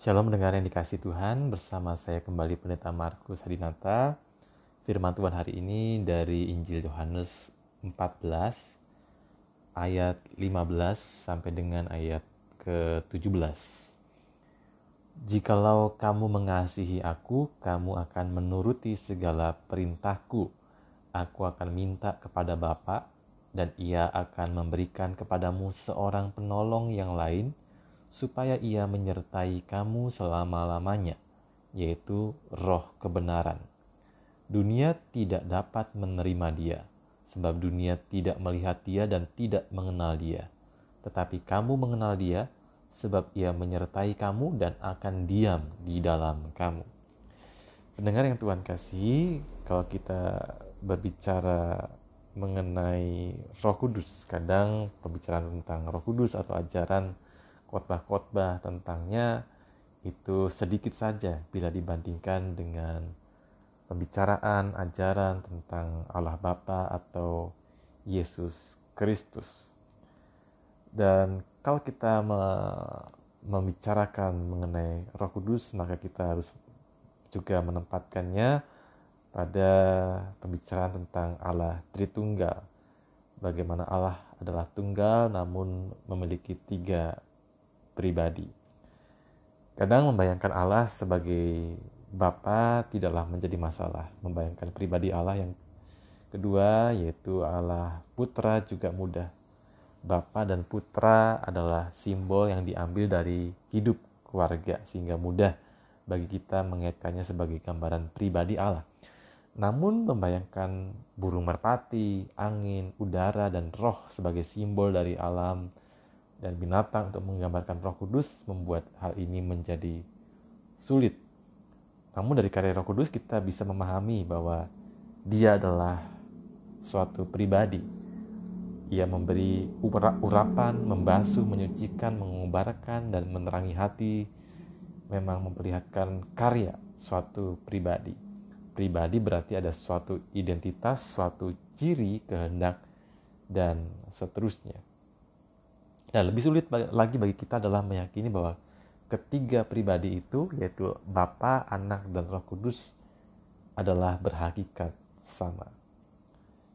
Shalom mendengar yang dikasih Tuhan bersama saya kembali Pendeta Markus Hadinata. Firman Tuhan hari ini dari Injil Yohanes 14 ayat 15 sampai dengan ayat ke-17. Jikalau kamu mengasihi aku, kamu akan menuruti segala perintahku. Aku akan minta kepada Bapa dan ia akan memberikan kepadamu seorang penolong yang lain supaya ia menyertai kamu selama-lamanya, yaitu roh kebenaran. Dunia tidak dapat menerima dia, sebab dunia tidak melihat dia dan tidak mengenal dia. Tetapi kamu mengenal dia, sebab ia menyertai kamu dan akan diam di dalam kamu. Pendengar yang Tuhan kasih, kalau kita berbicara mengenai Roh Kudus, kadang pembicaraan tentang Roh Kudus atau ajaran khotbah-khotbah tentangnya itu sedikit saja bila dibandingkan dengan pembicaraan ajaran tentang Allah Bapa atau Yesus Kristus. Dan kalau kita me membicarakan mengenai Roh Kudus, maka kita harus juga menempatkannya pada pembicaraan tentang Allah Tritunggal. Bagaimana Allah adalah tunggal namun memiliki tiga pribadi. Kadang membayangkan Allah sebagai Bapa tidaklah menjadi masalah. Membayangkan pribadi Allah yang kedua yaitu Allah Putra juga mudah. Bapa dan Putra adalah simbol yang diambil dari hidup keluarga sehingga mudah bagi kita mengaitkannya sebagai gambaran pribadi Allah. Namun membayangkan burung merpati, angin, udara, dan roh sebagai simbol dari alam dan binatang untuk menggambarkan Roh Kudus membuat hal ini menjadi sulit. Namun dari karya Roh Kudus kita bisa memahami bahwa dia adalah suatu pribadi. Ia memberi urapan, membasuh, menyucikan, mengubarkan, dan menerangi hati memang memperlihatkan karya suatu pribadi. Pribadi berarti ada suatu identitas, suatu ciri, kehendak, dan seterusnya. Nah, lebih sulit lagi bagi kita adalah meyakini bahwa ketiga pribadi itu, yaitu Bapa, Anak, dan Roh Kudus, adalah berhakikat sama.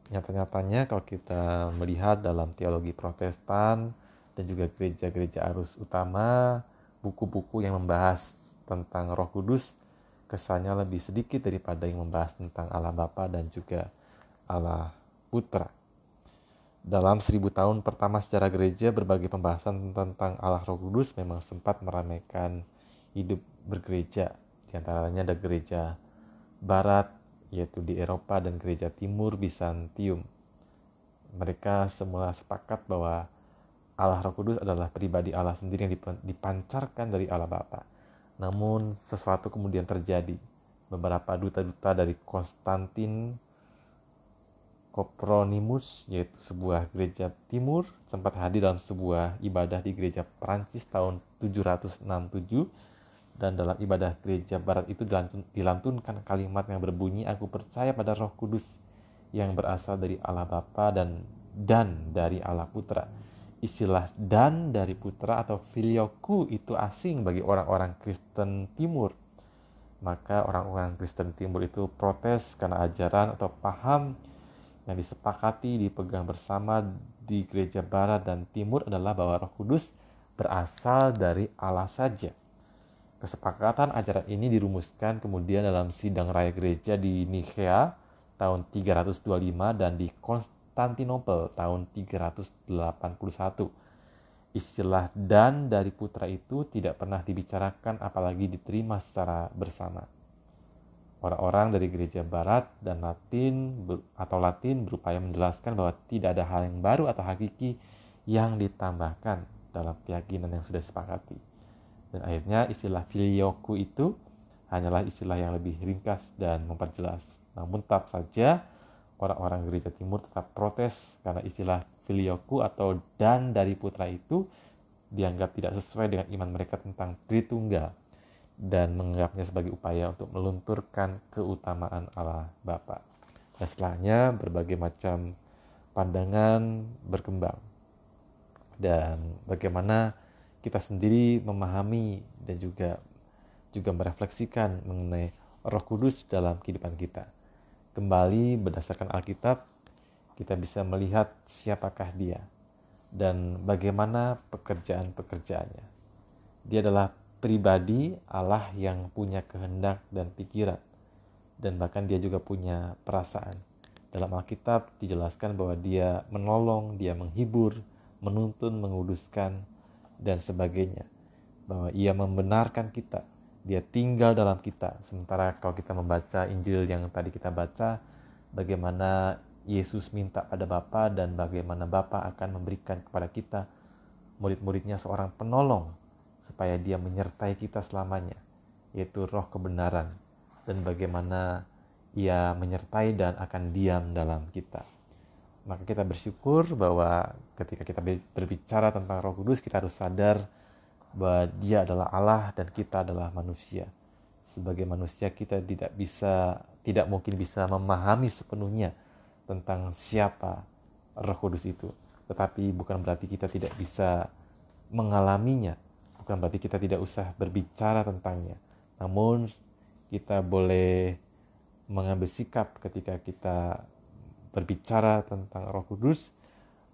Nyata-nyatanya kalau kita melihat dalam teologi protestan dan juga gereja-gereja arus utama, buku-buku yang membahas tentang roh kudus kesannya lebih sedikit daripada yang membahas tentang Allah Bapa dan juga Allah Putra. Dalam seribu tahun pertama sejarah gereja, berbagai pembahasan tentang Allah Roh Kudus memang sempat meramaikan hidup bergereja. Di antaranya ada gereja barat, yaitu di Eropa, dan gereja timur Bizantium. Mereka semula sepakat bahwa Allah Roh Kudus adalah pribadi Allah sendiri yang dipancarkan dari Allah Bapa. Namun sesuatu kemudian terjadi. Beberapa duta-duta dari Konstantin Copronimus yaitu sebuah gereja timur sempat hadir dalam sebuah ibadah di gereja Prancis tahun 767 dan dalam ibadah gereja barat itu dilantunkan kalimat yang berbunyi aku percaya pada Roh Kudus yang berasal dari Allah Bapa dan dan dari Allah Putra. Istilah dan dari Putra atau filioku itu asing bagi orang-orang Kristen Timur. Maka orang-orang Kristen Timur itu protes karena ajaran atau paham yang disepakati dipegang bersama di gereja barat dan timur adalah bahwa Roh Kudus berasal dari Allah saja. Kesepakatan ajaran ini dirumuskan kemudian dalam sidang raya gereja di Nikea tahun 325 dan di Konstantinopel tahun 381. Istilah dan dari putra itu tidak pernah dibicarakan apalagi diterima secara bersama. Orang-orang dari gereja barat dan Latin atau Latin berupaya menjelaskan bahwa tidak ada hal yang baru atau hakiki yang ditambahkan dalam keyakinan yang sudah sepakati. Dan akhirnya istilah filioku itu hanyalah istilah yang lebih ringkas dan memperjelas. Namun tetap saja orang-orang gereja timur tetap protes karena istilah filioku atau dan dari putra itu dianggap tidak sesuai dengan iman mereka tentang Tritunggal dan menganggapnya sebagai upaya untuk melunturkan keutamaan Allah Bapa. Dan setelahnya berbagai macam pandangan berkembang. Dan bagaimana kita sendiri memahami dan juga juga merefleksikan mengenai Roh Kudus dalam kehidupan kita. Kembali berdasarkan Alkitab, kita bisa melihat siapakah Dia dan bagaimana pekerjaan-pekerjaannya. Dia adalah pribadi Allah yang punya kehendak dan pikiran, dan bahkan Dia juga punya perasaan. Dalam Alkitab dijelaskan bahwa Dia menolong, Dia menghibur, menuntun, menguduskan, dan sebagainya. Bahwa Ia membenarkan kita, dia tinggal dalam kita. Sementara kalau kita membaca Injil yang tadi kita baca, bagaimana Yesus minta pada Bapa dan bagaimana Bapa akan memberikan kepada kita murid-muridnya seorang penolong supaya dia menyertai kita selamanya, yaitu roh kebenaran dan bagaimana ia menyertai dan akan diam dalam kita. Maka kita bersyukur bahwa ketika kita berbicara tentang Roh Kudus, kita harus sadar bahwa Dia adalah Allah dan kita adalah manusia. Sebagai manusia kita tidak bisa tidak mungkin bisa memahami sepenuhnya tentang siapa Roh Kudus itu. Tetapi bukan berarti kita tidak bisa mengalaminya, bukan berarti kita tidak usah berbicara tentangnya. Namun kita boleh mengambil sikap ketika kita berbicara tentang Roh Kudus,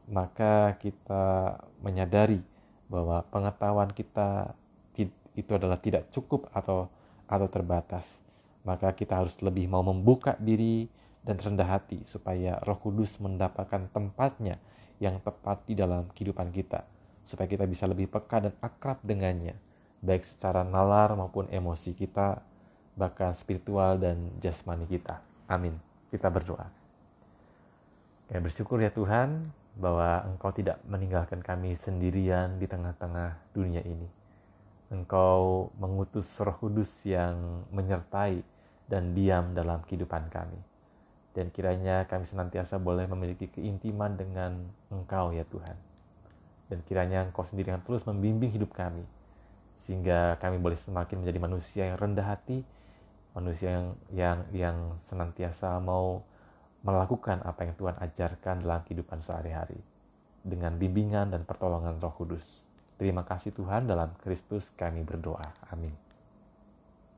maka kita menyadari bahwa pengetahuan kita itu adalah tidak cukup atau atau terbatas. Maka kita harus lebih mau membuka diri dan rendah hati supaya Roh Kudus mendapatkan tempatnya yang tepat di dalam kehidupan kita supaya kita bisa lebih peka dan akrab dengannya baik secara nalar maupun emosi kita bahkan spiritual dan jasmani kita. Amin. Kita berdoa. Ya, bersyukur ya Tuhan bahwa Engkau tidak meninggalkan kami sendirian di tengah-tengah dunia ini. Engkau mengutus Roh Kudus yang menyertai dan diam dalam kehidupan kami. Dan kiranya kami senantiasa boleh memiliki keintiman dengan Engkau ya Tuhan. Dan kiranya Engkau sendiri yang terus membimbing hidup kami. Sehingga kami boleh semakin menjadi manusia yang rendah hati, manusia yang yang yang senantiasa mau melakukan apa yang Tuhan ajarkan dalam kehidupan sehari-hari dengan bimbingan dan pertolongan Roh Kudus. Terima kasih Tuhan dalam Kristus kami berdoa. Amin.